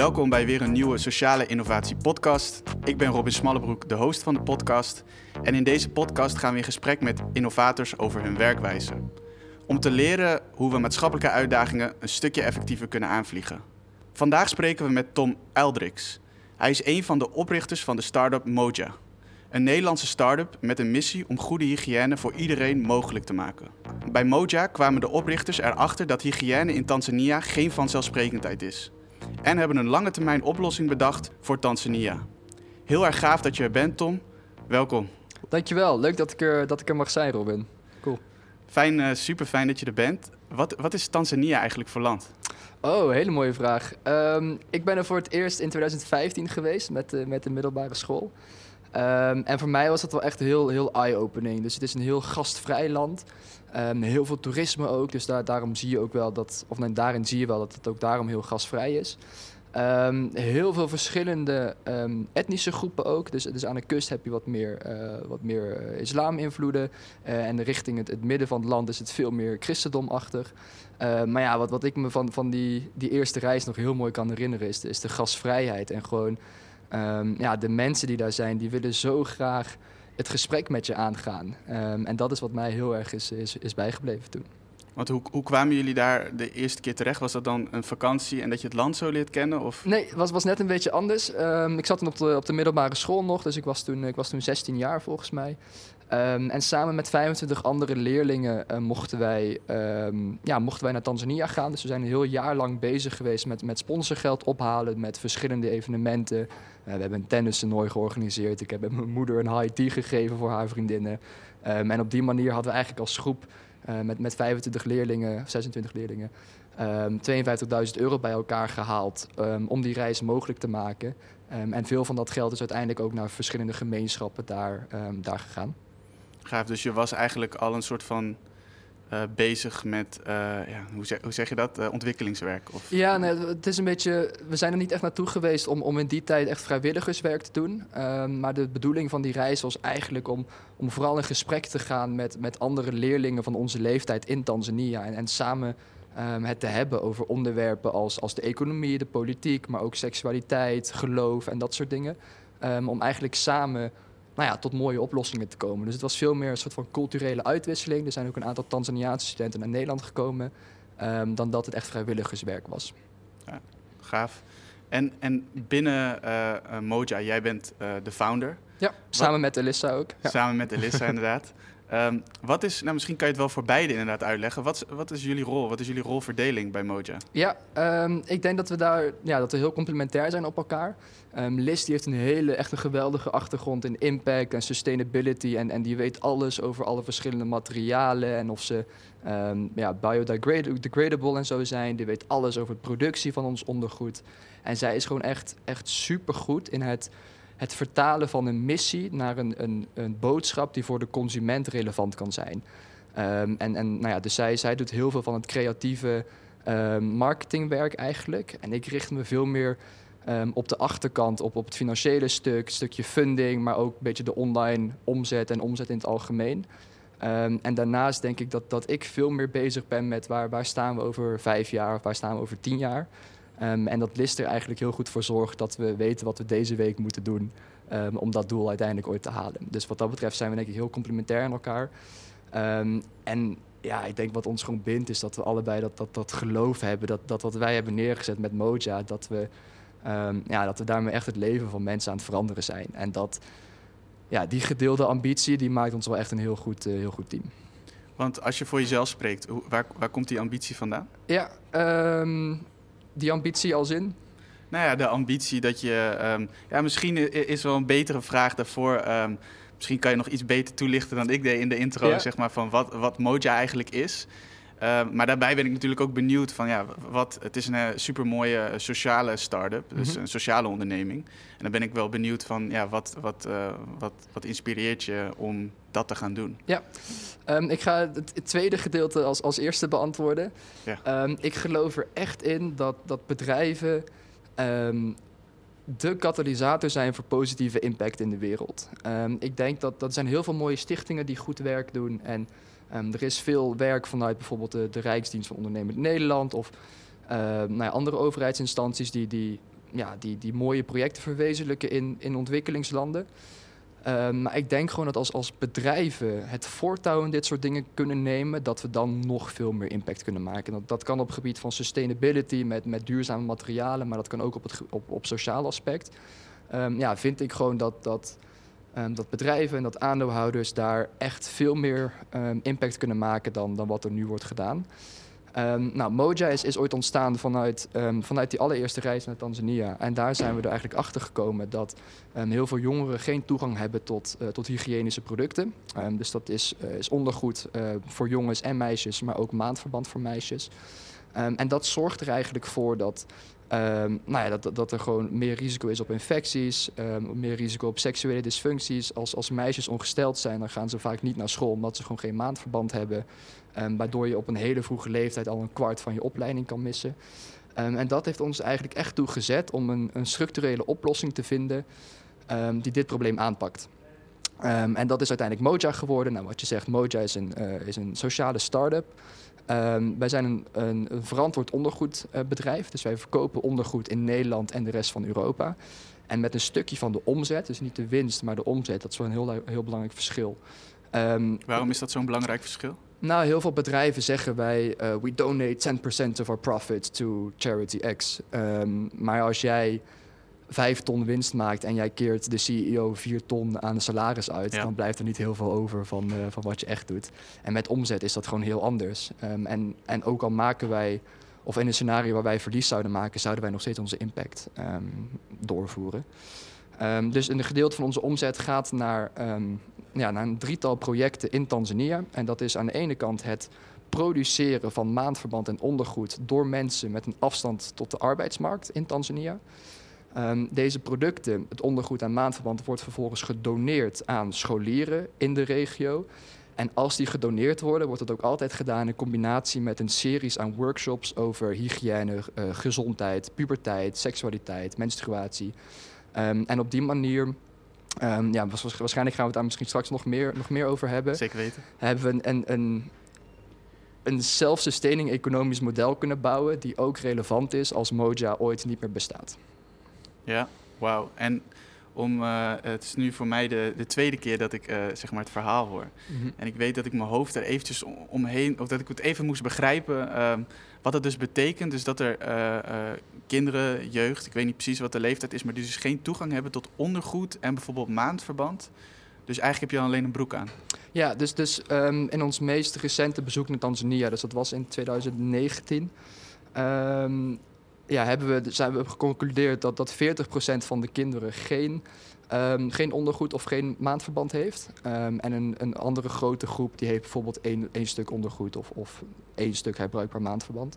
Welkom bij weer een nieuwe Sociale Innovatie Podcast. Ik ben Robin Smallebroek, de host van de podcast. En in deze podcast gaan we in gesprek met innovators over hun werkwijze. Om te leren hoe we maatschappelijke uitdagingen een stukje effectiever kunnen aanvliegen. Vandaag spreken we met Tom Eldrix. Hij is een van de oprichters van de start-up Moja. Een Nederlandse start-up met een missie om goede hygiëne voor iedereen mogelijk te maken. Bij Moja kwamen de oprichters erachter dat hygiëne in Tanzania geen vanzelfsprekendheid is. En hebben een lange termijn oplossing bedacht voor Tanzania. Heel erg gaaf dat je er bent, Tom. Welkom. Dankjewel, leuk dat ik er, dat ik er mag zijn, Robin. Cool. Fijn, uh, super fijn dat je er bent. Wat, wat is Tanzania eigenlijk voor land? Oh, hele mooie vraag. Um, ik ben er voor het eerst in 2015 geweest met de, met de middelbare school. Um, en voor mij was dat wel echt heel, heel eye-opening. Dus het is een heel gastvrij land. Um, heel veel toerisme ook. Dus daar, daarom zie je ook wel dat, of nee, daarin zie je wel dat het ook daarom heel gastvrij is. Um, heel veel verschillende um, etnische groepen ook. Dus, dus aan de kust heb je wat meer, uh, wat meer uh, islam-invloeden. Uh, en richting het, midden van het land is het veel meer christendomachtig. maar ja, wat, wat ik me van, van die, die eerste reis nog heel mooi kan herinneren... is de, is de gastvrijheid en gewoon ja, de mensen die daar zijn... die willen zo graag het gesprek met je aangaan. en dat is wat mij heel erg is, is, is bijgebleven toen. Want hoe, hoe kwamen jullie daar de eerste keer terecht? Was dat dan een vakantie en dat je het land zo leert kennen? Of? Nee, het was, was net een beetje anders. Um, ik zat toen op de, op de middelbare school nog, dus ik was toen, ik was toen 16 jaar volgens mij. Um, en samen met 25 andere leerlingen uh, mochten, wij, um, ja, mochten wij naar Tanzania gaan. Dus we zijn een heel jaar lang bezig geweest met, met sponsorgeld ophalen, met verschillende evenementen. Uh, we hebben een tennistoernooi georganiseerd. Ik heb mijn moeder een high tea gegeven voor haar vriendinnen. en op die manier hadden we eigenlijk als groep uh, met, met 25 leerlingen, 26 leerlingen, um, 52.000 euro bij elkaar gehaald om die reis mogelijk te maken. En veel van dat geld is uiteindelijk ook naar verschillende gemeenschappen daar, daar gegaan. Gaaf, dus je was eigenlijk al een soort van uh, bezig met, uh, ja, hoe, zeg, hoe, zeg, je dat, uh, ontwikkelingswerk? Of? Ja, nee, het is een beetje, we zijn er niet echt naartoe geweest om, om in die tijd echt vrijwilligerswerk te doen. Um, maar de bedoeling van die reis was eigenlijk om, om vooral in gesprek te gaan met, met andere leerlingen van onze leeftijd in Tanzania. En, en samen um, het te hebben over onderwerpen als, als de economie, de politiek, maar ook seksualiteit, geloof en dat soort dingen. Um, om eigenlijk samen nou ja, tot mooie oplossingen te komen. Dus het was veel meer een soort van culturele uitwisseling. Er zijn ook een aantal Tanzaniaanse studenten naar Nederland gekomen, um, dan dat het echt vrijwilligerswerk was. Ja, gaaf. En, en binnen uh, Moja, jij bent uh, de founder. Ja, samen Wat, met Elissa ook. Ja. Samen met Elissa, inderdaad. Um, wat is, nou misschien kan je het wel voor beide inderdaad uitleggen. Wat, wat is jullie rol? Wat is jullie rolverdeling bij Moja? Ja, um, ik denk dat we daar ja, dat we heel complementair zijn op elkaar. Um, Liz die heeft een hele, echt een geweldige achtergrond in impact en sustainability. En, en die weet alles over alle verschillende materialen en of ze ja, biodegradable en zo zijn. Die weet alles over de productie van ons ondergoed. En zij is gewoon echt, echt supergoed in het het vertalen van een missie naar een, een, een boodschap die voor de consument relevant kan zijn. Um, en en nou ja, dus zij, zij doet heel veel van het creatieve um, marketingwerk eigenlijk. En ik richt me veel meer um, op de achterkant, op, op het financiële stuk, stukje funding, maar ook een beetje de online omzet en omzet in het algemeen. en daarnaast denk ik dat, dat ik veel meer bezig ben met waar, waar staan we over vijf jaar of waar staan we over tien jaar. Um, en dat list er eigenlijk heel goed voor zorgt dat we weten wat we deze week moeten doen um, om dat doel uiteindelijk ooit te halen. Dus wat dat betreft zijn we denk ik heel complementair aan elkaar. Um, en ja, ik denk wat ons gewoon bindt is dat we allebei dat, dat, dat geloof hebben, dat, dat wat wij hebben neergezet met Moja, dat we, ja, dat we daarmee echt het leven van mensen aan het veranderen zijn. En dat, ja, die gedeelde ambitie, die maakt ons wel echt een heel goed, uh, heel goed team. Want als je voor jezelf spreekt, waar, waar komt die ambitie vandaan? Ja, die ambitie als in? Nou ja, de ambitie dat je. Um, ja, misschien is wel een betere vraag daarvoor. Um, misschien kan je nog iets beter toelichten dan ik deed in de intro, ja. zeg maar, van wat, wat Moja eigenlijk is. Uh, maar daarbij ben ik natuurlijk ook benieuwd van ja, wat, het is een uh, supermooie sociale start-up, dus mm -hmm. een sociale onderneming. En dan ben ik wel benieuwd van ja, wat, wat, uh, wat, wat inspireert je om dat te gaan doen? Ja, um, ik ga het, het, tweede gedeelte als, als eerste beantwoorden. Ja. Um, ik geloof er echt in dat, dat bedrijven um, de katalysator zijn voor positieve impact in de wereld. ik denk dat dat zijn heel veel mooie stichtingen die goed werk doen en Um, er is veel werk vanuit bijvoorbeeld de, de Rijksdienst van Ondernemend Nederland of uh, nou ja, andere overheidsinstanties die, die ja, die, die mooie projecten verwezenlijken in, in ontwikkelingslanden. Ehm, maar ik denk gewoon dat als, als bedrijven het voortouw in dit soort dingen kunnen nemen, dat we dan nog veel meer impact kunnen maken. Dat, dat kan op het gebied van sustainability met, met duurzame materialen, maar dat kan ook op het op, op sociaal aspect. Ja, vind ik gewoon dat, dat, um, dat bedrijven en dat aandeelhouders daar echt veel meer impact kunnen maken dan, dan wat er nu wordt gedaan. Um, nou, Moja is, is, ooit ontstaan vanuit, vanuit die allereerste reis naar Tanzania. En daar zijn we er eigenlijk achter gekomen dat heel veel jongeren geen toegang hebben tot, uh, tot hygiënische producten. dus dat is, uh, is ondergoed uh, voor jongens en meisjes, maar ook maandverband voor meisjes. en dat zorgt er eigenlijk voor dat Um, nou ja, dat, dat er gewoon meer risico is op infecties, um, meer risico op seksuele dysfuncties. Als, als meisjes ongesteld zijn, dan gaan ze vaak niet naar school omdat ze gewoon geen maandverband hebben. Um, waardoor je op een hele vroege leeftijd al een kwart van je opleiding kan missen. en dat heeft ons eigenlijk echt toegezet om een, een structurele oplossing te vinden die dit probleem aanpakt. en dat is uiteindelijk Moja geworden. Nou, wat je zegt, Moja is een, uh, is een sociale start-up. Um, wij zijn een, een, een verantwoord ondergoedbedrijf. Uh, dus wij verkopen ondergoed in Nederland en de rest van Europa. En met een stukje van de omzet, dus niet de winst, maar de omzet, dat is wel een heel, heel belangrijk verschil. Um, Waarom is dat zo'n belangrijk verschil? Nou, heel veel bedrijven zeggen wij: uh, we donate 10% of our profit to charity X. Um, maar als jij vijf ton winst maakt en jij keert de CEO vier ton aan de salaris uit, dan blijft er niet heel veel over van, uh, van wat je echt doet. En met omzet is dat gewoon heel anders. Um, en, en ook al maken wij, of in een scenario waar wij verlies zouden maken, zouden wij nog steeds onze impact um, doorvoeren. Um, dus een gedeelte van onze omzet gaat naar, ja, naar een drietal projecten in Tanzania. En dat is aan de ene kant het produceren van maandverband en ondergoed door mensen met een afstand tot de arbeidsmarkt in Tanzania. Um, deze producten, het ondergoed en maandverband, wordt vervolgens gedoneerd aan scholieren in de regio. En als die gedoneerd worden, wordt het ook altijd gedaan in combinatie met een series aan workshops over hygiëne, uh, gezondheid, puberteit, seksualiteit, menstruatie. Um, en op die manier Um, ja, waarschijnlijk gaan we het daar misschien straks nog meer, nog meer over hebben. Zeker weten. Hebben we een, een, een, een self-sustaining economisch model kunnen bouwen die ook relevant is als Moja ooit niet meer bestaat. Ja, wauw. En om, uh, het is nu voor mij de, de tweede keer dat ik uh, zeg maar het verhaal hoor. Mm -hmm. En ik weet dat ik mijn hoofd er eventjes omheen, of dat ik het even moest begrijpen uh, wat het dus betekent. Dus dat er eh, kinderen, jeugd, ik weet niet precies wat de leeftijd is, maar die dus geen toegang hebben tot ondergoed en bijvoorbeeld maandverband. Dus eigenlijk heb je alleen een broek aan. Ja, dus, dus um, in ons meest recente bezoek naar Tanzania, dus dat was in 2019. Um, ja, hebben we, zijn we geconcludeerd dat, dat 40% van de kinderen geen, um, geen ondergoed of geen maandverband heeft. Um, en een, een andere grote groep die heeft bijvoorbeeld één, één stuk ondergoed of, of één stuk herbruikbaar maandverband.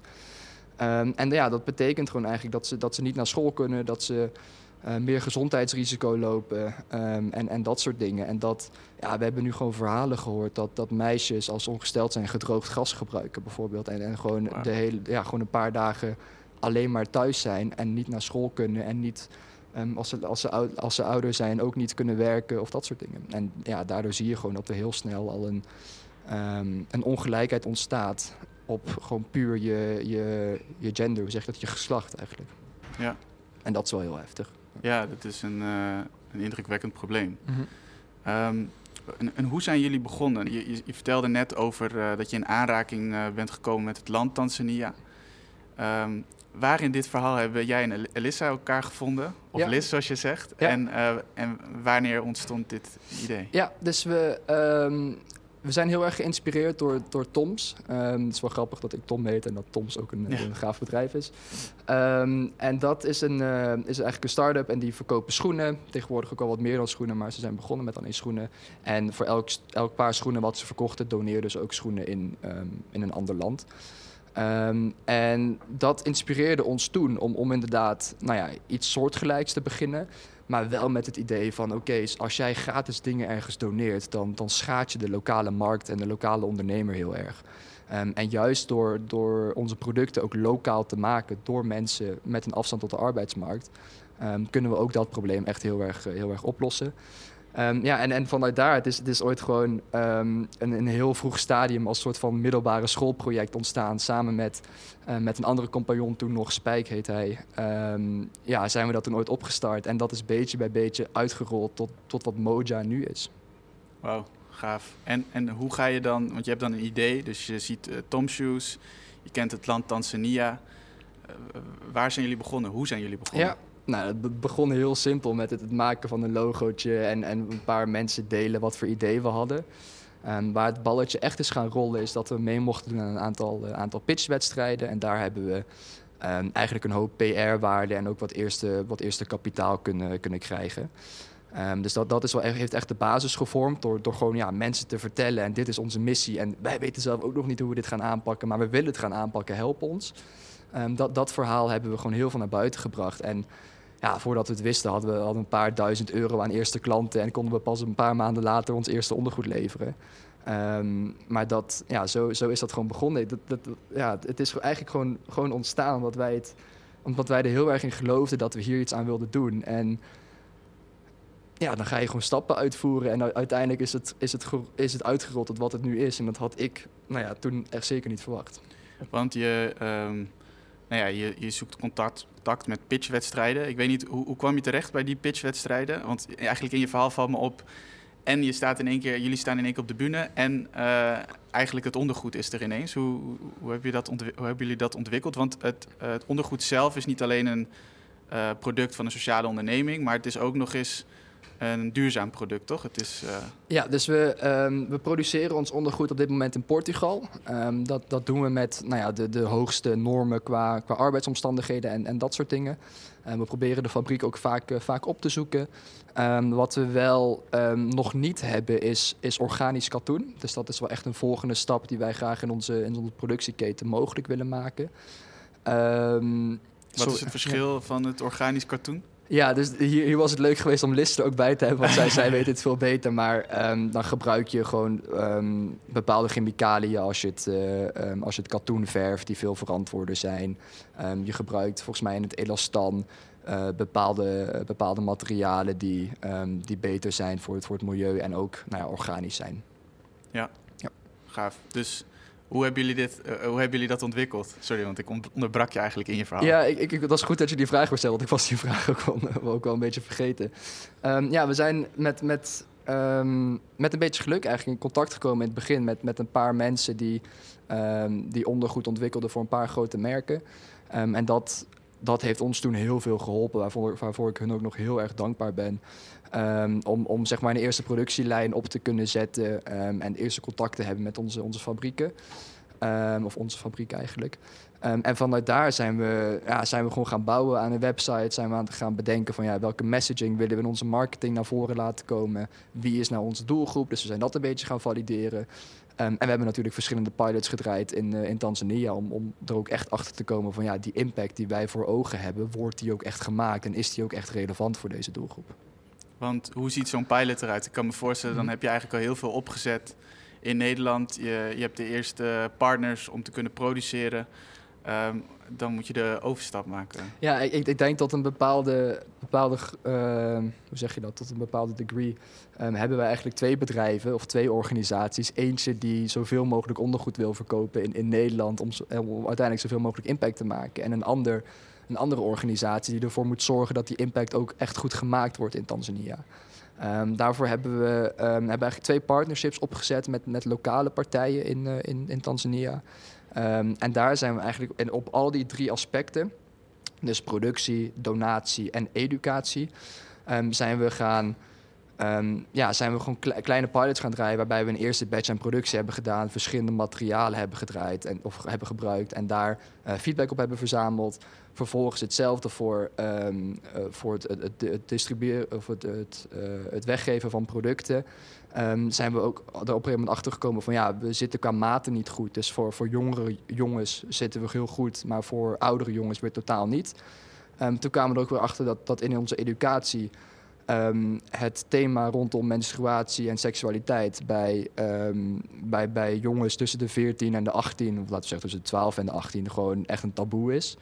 Um, en ja, dat betekent gewoon eigenlijk dat ze, dat ze niet naar school kunnen, dat ze uh, meer gezondheidsrisico lopen en, en dat soort dingen. En dat, ja, we hebben nu gewoon verhalen gehoord dat, dat meisjes als ongesteld zijn gedroogd gras gebruiken bijvoorbeeld. En, en gewoon, wow. de hele, ja, gewoon een paar dagen alleen maar thuis zijn en niet naar school kunnen en niet um, als, ze, als, ze, als ze ouder zijn ook niet kunnen werken of dat soort dingen. En ja, daardoor zie je gewoon dat er heel snel al een, um, een ongelijkheid ontstaat op gewoon puur je, je, je gender, hoe zeg je dat, je geslacht eigenlijk. Ja. En dat is wel heel heftig. Ja, dat is een, uh, een indrukwekkend probleem. Mm -hmm. um, en, en, hoe zijn jullie begonnen? Je, je, je vertelde net over uh, dat je in aanraking uh, bent gekomen met het land Tanzania. Um, waar in dit verhaal hebben jij en Elissa elkaar gevonden? Of ja. Liz, zoals je zegt. Ja. En, uh, en wanneer ontstond dit idee? Ja, dus we, um, we zijn heel erg geïnspireerd door, door Toms. Um, het is wel grappig dat ik Tom heet en dat Toms ook een, ja. een gaaf bedrijf is. Um, en dat is, een, uh, is eigenlijk een start-up en die verkopen schoenen. Tegenwoordig ook al wat meer dan schoenen, maar ze zijn begonnen met alleen schoenen. En voor elk, elk paar schoenen wat ze verkochten, doneerden ze ook schoenen in, in een ander land. Um, en dat inspireerde ons toen om, om inderdaad nou ja, iets soortgelijks te beginnen. Maar wel met het idee van: oké, als jij gratis dingen ergens doneert, dan, dan schaadt je de lokale markt en de lokale ondernemer heel erg. Um, en juist door, door onze producten ook lokaal te maken door mensen met een afstand tot de arbeidsmarkt, um, kunnen we ook dat probleem echt heel erg, heel erg oplossen. Ehm, ja, en, en vanuit daar, het is, het is ooit gewoon ehm, een, een heel vroeg stadium als soort van middelbare schoolproject ontstaan. Samen met, eh, met een andere compagnon, toen nog Spijk heet hij. Ehm, ja, zijn we dat toen ooit opgestart. En dat is beetje bij beetje uitgerold tot, tot wat Moja nu is. Wauw, gaaf. En, en hoe ga je dan, want je hebt dan een idee, dus je ziet uh, Tom Shoes, je kent het land Tanzania. Uh, waar zijn jullie begonnen? Hoe zijn jullie begonnen? Ja. Nou, het begon heel simpel met het, maken van een logootje en, en een paar mensen delen wat voor idee we hadden. Um, waar het balletje echt is gaan rollen is dat we mee mochten doen aan een aantal, uh, aantal pitchwedstrijden. En daar hebben we um, eigenlijk een hoop PR-waarde en ook wat eerste, wat eerste kapitaal kunnen, kunnen krijgen. Um, dus dat, dat is wel heeft echt de basis gevormd door, door gewoon ja, mensen te vertellen. En dit is onze missie. En wij weten zelf ook nog niet hoe we dit gaan aanpakken, maar we willen het gaan aanpakken. Help ons. dat, dat verhaal hebben we gewoon heel veel naar buiten gebracht. En ja, voordat we het wisten hadden we al een paar duizend euro aan eerste klanten en konden we pas een paar maanden later ons eerste ondergoed leveren. Um, maar dat, ja, zo, zo is dat gewoon begonnen. Dat, dat, ja, het is eigenlijk gewoon, gewoon ontstaan omdat wij, het, omdat wij er heel erg in geloofden dat we hier iets aan wilden doen. En ja, dan ga je gewoon stappen uitvoeren en uiteindelijk is het, is het, is het uitgerold tot wat het nu is. En dat had ik nou ja, toen echt zeker niet verwacht. Want je, um, nou ja, je, zoekt contact, contact met pitchwedstrijden. Ik weet niet, hoe, hoe kwam je terecht bij die pitchwedstrijden? Want eigenlijk in je verhaal valt me op... En je staat in één keer, jullie staan in één keer op de bühne en uh, eigenlijk het ondergoed is er ineens. Hoe, hoe, heb je dat hoe hebben jullie dat ontwikkeld? Want het, het ondergoed zelf is niet alleen een uh, product van een sociale onderneming, maar het is ook nog eens een duurzaam product, toch? Het is, uh... Ja, dus we, um, we produceren ons ondergoed op dit moment in Portugal. Um, dat, dat doen we met nou ja, de, de hoogste normen qua, qua arbeidsomstandigheden en, en dat soort dingen. Um, we proberen de fabriek ook vaak, uh, vaak op te zoeken. wat we wel nog niet hebben is, is organisch katoen. Dus dat is wel echt een volgende stap die wij graag in onze, in onze productieketen mogelijk willen maken. wat is het verschil ja. van het organisch katoen? Ja, dus hier, hier, was het leuk geweest om Lister ook bij te hebben, want zij, zij weet het veel beter. Maar um, dan gebruik je gewoon um, bepaalde chemicaliën als je, het, uh, um, als je het katoen verft, die veel verantwoorder zijn. je gebruikt volgens mij in het elastan uh, bepaalde, uh, bepaalde materialen die, die beter zijn voor het, voor het milieu en ook nou ja, organisch zijn. Ja, ja. gaaf. Dus hoe hebben, jullie dit, uh, hoe hebben jullie dat ontwikkeld? Sorry, want ik onderbrak je eigenlijk in je verhaal. Ja, ik, ik, dat is goed dat je die vraag stelt, want ik was die vraag ook wel, ook wel een beetje vergeten. Um, ja, we zijn met, met, um, met een beetje geluk eigenlijk in contact gekomen in het begin met, met een paar mensen die, um, die ondergoed ontwikkelden voor een paar grote merken. en dat, dat heeft ons toen heel veel geholpen, waarvoor, waarvoor ik hun ook nog heel erg dankbaar ben. Um, om, om zeg maar een eerste productielijn op te kunnen zetten um, en eerste contact te hebben met onze, onze fabrieken. Um, of onze fabriek eigenlijk. en vanuit daar zijn we, ja, zijn we gewoon gaan bouwen aan een website. Zijn we aan het gaan bedenken van ja, welke messaging willen we in onze marketing naar voren laten komen. Wie is nou onze doelgroep? Dus we zijn dat een beetje gaan valideren. en we hebben natuurlijk verschillende pilots gedraaid in, uh, in Tanzania om, om er ook echt achter te komen van ja, die impact die wij voor ogen hebben, wordt die ook echt gemaakt en is die ook echt relevant voor deze doelgroep? Want hoe ziet zo'n pilot eruit? Ik kan me voorstellen, dan heb je eigenlijk al heel veel opgezet in Nederland. Je, je hebt de eerste partners om te kunnen produceren. Um, dan moet je de overstap maken. Ja, ik, ik denk tot een bepaalde, bepaalde uh, hoe zeg je dat, tot een bepaalde degree um, hebben wij eigenlijk twee bedrijven of twee organisaties. Eentje die zoveel mogelijk ondergoed wil verkopen in, in Nederland om, om uiteindelijk zoveel mogelijk impact te maken. En een ander een andere organisatie die ervoor moet zorgen dat die impact ook echt goed gemaakt wordt in Tanzania. Um, daarvoor hebben we um, hebben eigenlijk twee partnerships opgezet met, met lokale partijen in, uh, in, in Tanzania. Um, en daar zijn we eigenlijk en op al die drie aspecten, dus productie, donatie en educatie, zijn we gaan. Ja, zijn we gewoon kle kleine pilots gaan draaien waarbij we een eerste batch aan productie hebben gedaan, verschillende materialen hebben gedraaid en, of hebben gebruikt en daar uh, feedback op hebben verzameld. Vervolgens hetzelfde voor, um, uh, voor het, het, distribueren of het, het, uh, het weggeven van producten. Um, zijn we ook er op een gegeven moment achter gekomen van ja, we zitten qua maten niet goed. Dus voor, voor jongere jongens zitten we heel goed, maar voor oudere jongens weer totaal niet. Um, toen kwamen we er ook weer achter dat, dat in onze educatie het thema rondom menstruatie en seksualiteit bij, bij, bij jongens tussen de 14 en de 18, of laten we zeggen tussen de 12 en de 18, gewoon echt een taboe is.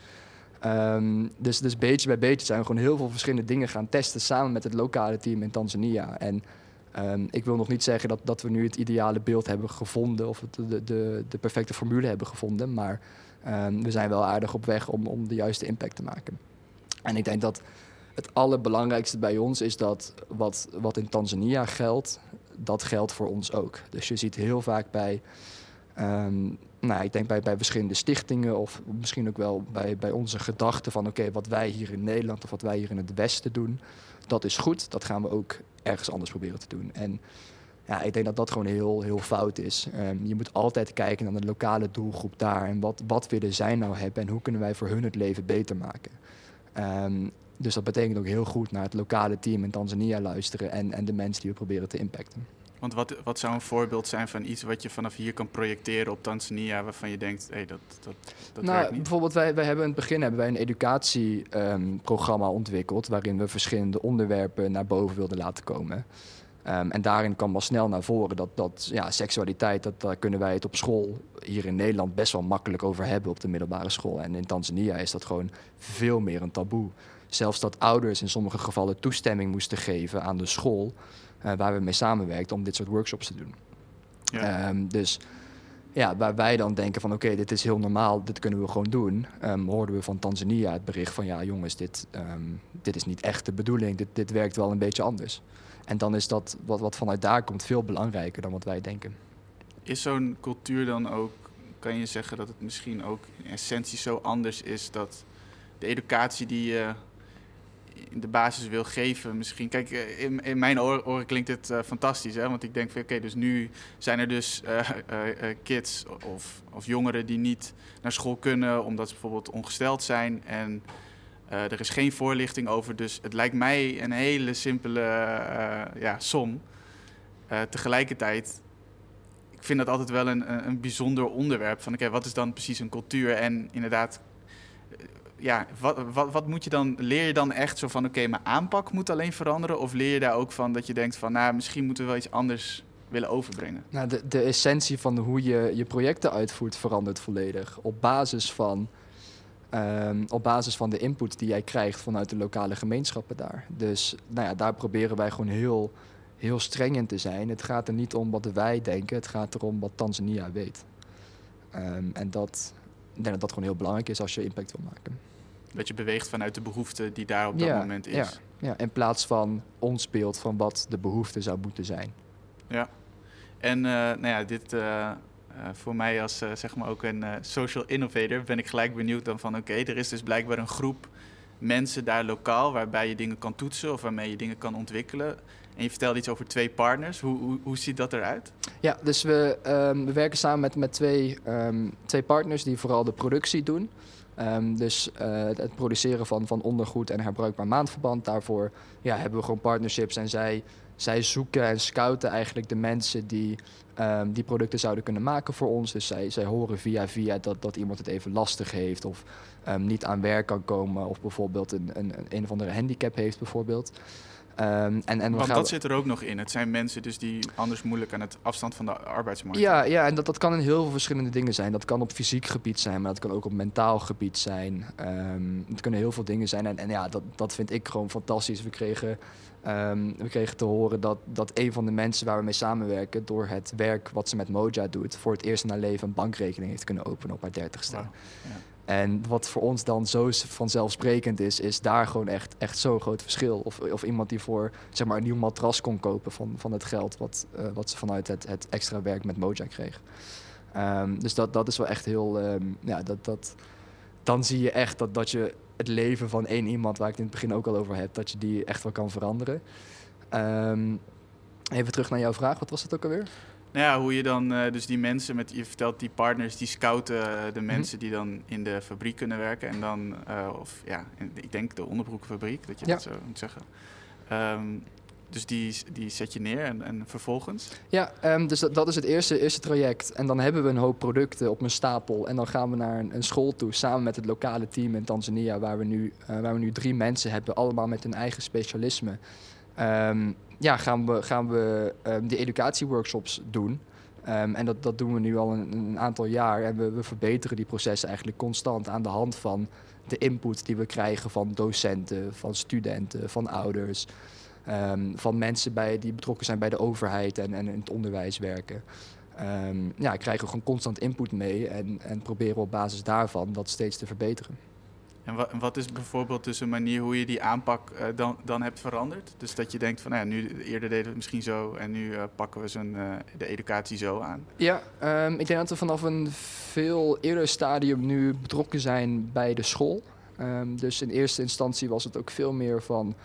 Um, dus, dus beetje bij beetje zijn we gewoon heel veel verschillende dingen gaan testen samen met het lokale team in Tanzania. En Ehm, ik wil nog niet zeggen dat, dat we nu het ideale beeld hebben gevonden of het, de, de, de perfecte formule hebben gevonden, maar ehm, we zijn wel aardig op weg om, om de juiste impact te maken. En ik denk dat het allerbelangrijkste bij ons is dat wat, wat in Tanzania geldt, dat geldt voor ons ook. Dus je ziet heel vaak bij, ehm, nou, ik denk bij, bij verschillende stichtingen of misschien ook wel bij, bij onze gedachten van oké, wat wij hier in Nederland of wat wij hier in het Westen doen, dat is goed. Dat gaan we ook ergens anders proberen te doen. En ja, ik denk dat dat gewoon heel, heel fout is. Ehm, je moet altijd kijken naar de lokale doelgroep daar en wat, wat willen zij nou hebben en hoe kunnen wij voor hun het leven beter maken. Ehm, dus dat betekent ook heel goed naar het lokale team in Tanzania luisteren en, en de mensen die we proberen te impacten. Want wat, wat zou een voorbeeld zijn van iets wat je vanaf hier kan projecteren op Tanzania, waarvan je denkt, hé, hey, dat, dat, dat nou, werkt niet? Bijvoorbeeld, wij, wij hebben in het begin hebben wij een educatieprogramma ontwikkeld, waarin we verschillende onderwerpen naar boven wilden laten komen. Ehm, en daarin kwam wel snel naar voren dat, dat ja, seksualiteit, dat, daar kunnen wij het op school hier in Nederland best wel makkelijk over hebben op de middelbare school. En in Tanzania is dat gewoon veel meer een taboe. Zelfs dat ouders in sommige gevallen toestemming moesten geven aan de school uh, waar we mee samenwerken om dit soort workshops te doen. Ja. Um, dus ja, waar wij dan denken van oké, dit is heel normaal, dit kunnen we gewoon doen, um, hoorden we van Tanzania het bericht van ja jongens, dit, um, dit is niet echt de bedoeling, dit, dit werkt wel een beetje anders. En dan is dat wat, wat vanuit daar komt veel belangrijker dan wat wij denken. Is zo'n cultuur dan ook, kan je zeggen dat het misschien ook in essentie zo anders is dat de educatie die je de basis wil geven. Misschien, kijk, in, in mijn oren, klinkt het uh, fantastisch, hè? want ik denk van oké, dus nu zijn er dus uh, kids of, of jongeren die niet naar school kunnen omdat ze bijvoorbeeld ongesteld zijn en er is geen voorlichting over. Dus het lijkt mij een hele simpele ja, som. tegelijkertijd, ik vind dat altijd wel een, een bijzonder onderwerp van oké, wat is dan precies een cultuur en inderdaad ja, wat, wat, wat, moet je dan, leer je dan echt zo van, oké, mijn aanpak moet alleen veranderen? Of leer je daar ook van dat je denkt van, nou, misschien moeten we wel iets anders willen overbrengen? Nou, de, de essentie van hoe je je projecten uitvoert verandert volledig. Op basis van, um, op basis van de input die jij krijgt vanuit de lokale gemeenschappen daar. Dus nou ja, daar proberen wij gewoon heel, heel streng in te zijn. Het gaat er niet om wat wij denken, het gaat erom wat Tanzania weet. Um, en dat, denk dat dat gewoon heel belangrijk is als je impact wil maken. Dat je beweegt vanuit de behoefte die daar op dat ja, moment is. Ja, ja, in plaats van ons beeld van wat de behoefte zou moeten zijn. Ja, en uh, nou ja, dit uh, uh, voor mij als zeg maar ook een social innovator ben ik gelijk benieuwd dan van oké, okay, er is dus blijkbaar een groep mensen daar lokaal waarbij je dingen kan toetsen of waarmee je dingen kan ontwikkelen. En je vertelde iets over twee partners. Hoe, hoe, hoe ziet dat eruit? Ja, dus we, um, we werken samen met, met twee, um, twee partners die vooral de productie doen. Um, dus uh, het produceren van, van ondergoed en herbruikbaar maandverband. Daarvoor ja, hebben we gewoon partnerships en zij, zij zoeken en scouten eigenlijk de mensen die um, die producten zouden kunnen maken voor ons. Dus zij, zij horen via via dat, dat iemand het even lastig heeft of um, niet aan werk kan komen of bijvoorbeeld een, een, een of andere handicap heeft bijvoorbeeld. Um, en, en Want dat zit er ook nog in. Het zijn mensen dus die anders moeilijk aan het afstand van de arbeidsmarkt Ja, ja en dat, dat kan in heel veel verschillende dingen zijn. Dat kan op fysiek gebied zijn, maar dat kan ook op mentaal gebied zijn. Um, het kunnen heel veel dingen zijn. En, en ja, dat, dat vind ik gewoon fantastisch. We kregen, um, we kregen te horen dat, dat een van de mensen waar we mee samenwerken... door het werk wat ze met Moja doet... voor het eerst in haar leven een bankrekening heeft kunnen openen op haar dertigste. Wow. Ja. En wat voor ons dan zo vanzelfsprekend is, is daar gewoon echt, echt zo'n groot verschil. Of, of iemand die voor zeg maar, een nieuw matras kon kopen van, van het geld wat, uh, wat ze vanuit het, het extra werk met Moja kreeg. Um, dus dat, dat is wel echt heel. Um, ja, dat, dat, dan zie je echt dat, dat je het leven van één iemand, waar ik het in het begin ook al over heb, dat je die echt wel kan veranderen. Um, even terug naar jouw vraag, wat was het ook alweer? Nou ja, hoe je dan, uh, dus die mensen met, je vertelt die partners, die scouten uh, de mensen die dan in de fabriek kunnen werken. En dan, uh, of ja, ik denk de onderbroekenfabriek, dat je ja. dat zo moet zeggen. Um, dus die, die zet je neer en, en vervolgens? Ja, um, dus dat, dat, is het eerste, eerste traject. En dan hebben we een hoop producten op een stapel. En dan gaan we naar een, een school toe samen met het lokale team in Tanzania, waar we nu, waar we nu drie mensen hebben, allemaal met hun eigen specialisme. Um, ja, gaan we, gaan we um, die educatieworkshops doen. Um, en dat, dat doen we nu al een, een aantal jaar. En we, verbeteren die processen eigenlijk constant aan de hand van de input die we krijgen van docenten, van studenten, van ouders. Ehm, van mensen bij, die betrokken zijn bij de overheid en, en in het onderwijs werken. Ja, krijgen we gewoon constant input mee en, en proberen op basis daarvan dat steeds te verbeteren. En wat, wat is bijvoorbeeld dus een manier hoe je die aanpak uh, dan, dan hebt veranderd? Dus dat je denkt van, nou ja, nu eerder deden we het misschien zo en nu uh, pakken we zo'n, uh, de educatie zo aan. Ja, um, ik denk dat we vanaf een veel eerder stadium nu betrokken zijn bij de school. Um, dus in eerste instantie was het ook veel meer van,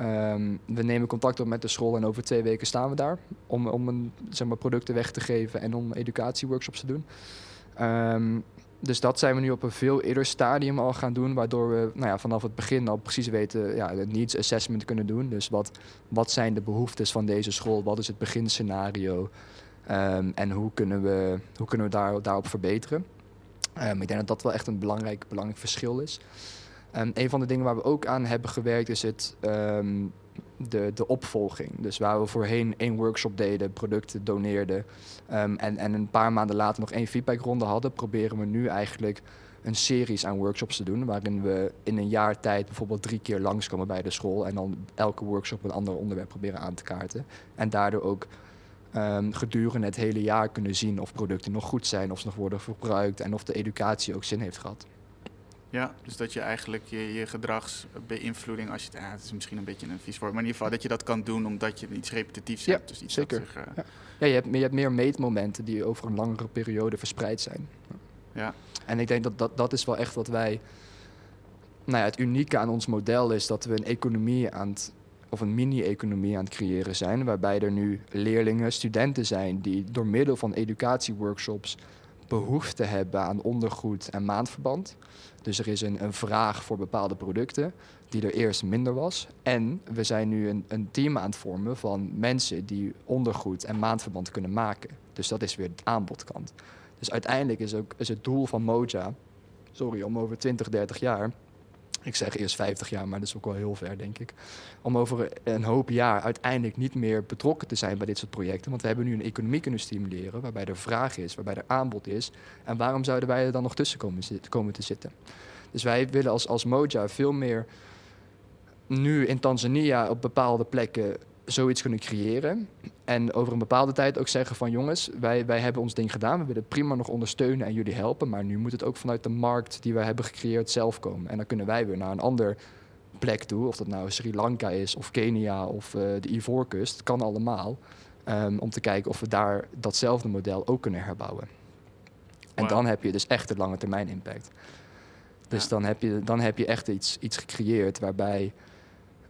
um, we nemen contact op met de school en over twee weken staan we daar. Om, om een, zeg maar, producten weg te geven en om educatieworkshops te doen dus dat zijn we nu op een veel eerder stadium al gaan doen, waardoor we nou ja, vanaf het begin al precies weten, ja, het needs assessment kunnen doen. Dus wat, wat zijn de behoeftes van deze school, wat is het beginscenario um, en hoe kunnen we, hoe kunnen we daar, daarop verbeteren. Um, ik denk dat dat wel echt een belangrijk, belangrijk verschil is. Um, een van de dingen waar we ook aan hebben gewerkt is het de, de opvolging. Dus waar we voorheen één workshop deden, producten doneerden um, en, en een paar maanden later nog één feedbackronde hadden, proberen we nu eigenlijk een series aan workshops te doen. Waarin we in een jaar tijd bijvoorbeeld drie keer langskomen bij de school. En dan elke workshop een ander onderwerp proberen aan te kaarten. En daardoor ook um, gedurende het hele jaar kunnen zien of producten nog goed zijn, of ze nog worden gebruikt en of de educatie ook zin heeft gehad. Ja, dus dat je eigenlijk je, je gedragsbeïnvloeding, als je het, ja, het is misschien een beetje een vies woord, maar in ieder geval dat je dat kan doen omdat je iets repetitiefs ja, hebt. Dus iets zeker. Zich, uh... ja. ja, je, hebt, je hebt meer meetmomenten die over een langere periode verspreid zijn. Ja. En ik denk dat, dat dat is wel echt wat wij. Nou ja, het unieke aan ons model is dat we een economie aan het of een mini-economie aan het creëren zijn, waarbij er nu leerlingen, studenten zijn die door middel van educatieworkshops behoefte hebben aan ondergoed en maandverband. Dus er is een, een vraag voor bepaalde producten die er eerst minder was. En we zijn nu een, een team aan het vormen van mensen die ondergoed en maandverband kunnen maken. Dus dat is weer de aanbodkant. Dus uiteindelijk is, ook, is het doel van Moja, sorry, om over 20, 30 jaar ik zeg eerst 50 jaar, maar dat is ook wel heel ver, denk ik. Om over een hoop jaar uiteindelijk niet meer betrokken te zijn bij dit soort projecten. Want we hebben nu een economie kunnen stimuleren waarbij er vraag is, waarbij er aanbod is. En waarom zouden wij er dan nog tussen komen, komen te zitten? Dus wij willen als, als Moja veel meer nu in Tanzania op bepaalde plekken zoiets kunnen creëren. En over een bepaalde tijd ook zeggen van jongens, wij, wij hebben ons ding gedaan. We willen prima nog ondersteunen en jullie helpen. Maar nu moet het ook vanuit de markt die wij hebben gecreëerd zelf komen. En dan kunnen wij weer naar een ander plek toe. Of dat nou Sri Lanka is of Kenia of uh, de Ivoorkust. Kan allemaal. Um, om te kijken of we daar datzelfde model ook kunnen herbouwen. En wow. dan heb je dus echt de lange termijn impact. Dus ja. dan, heb je, dan heb je echt iets, iets gecreëerd waarbij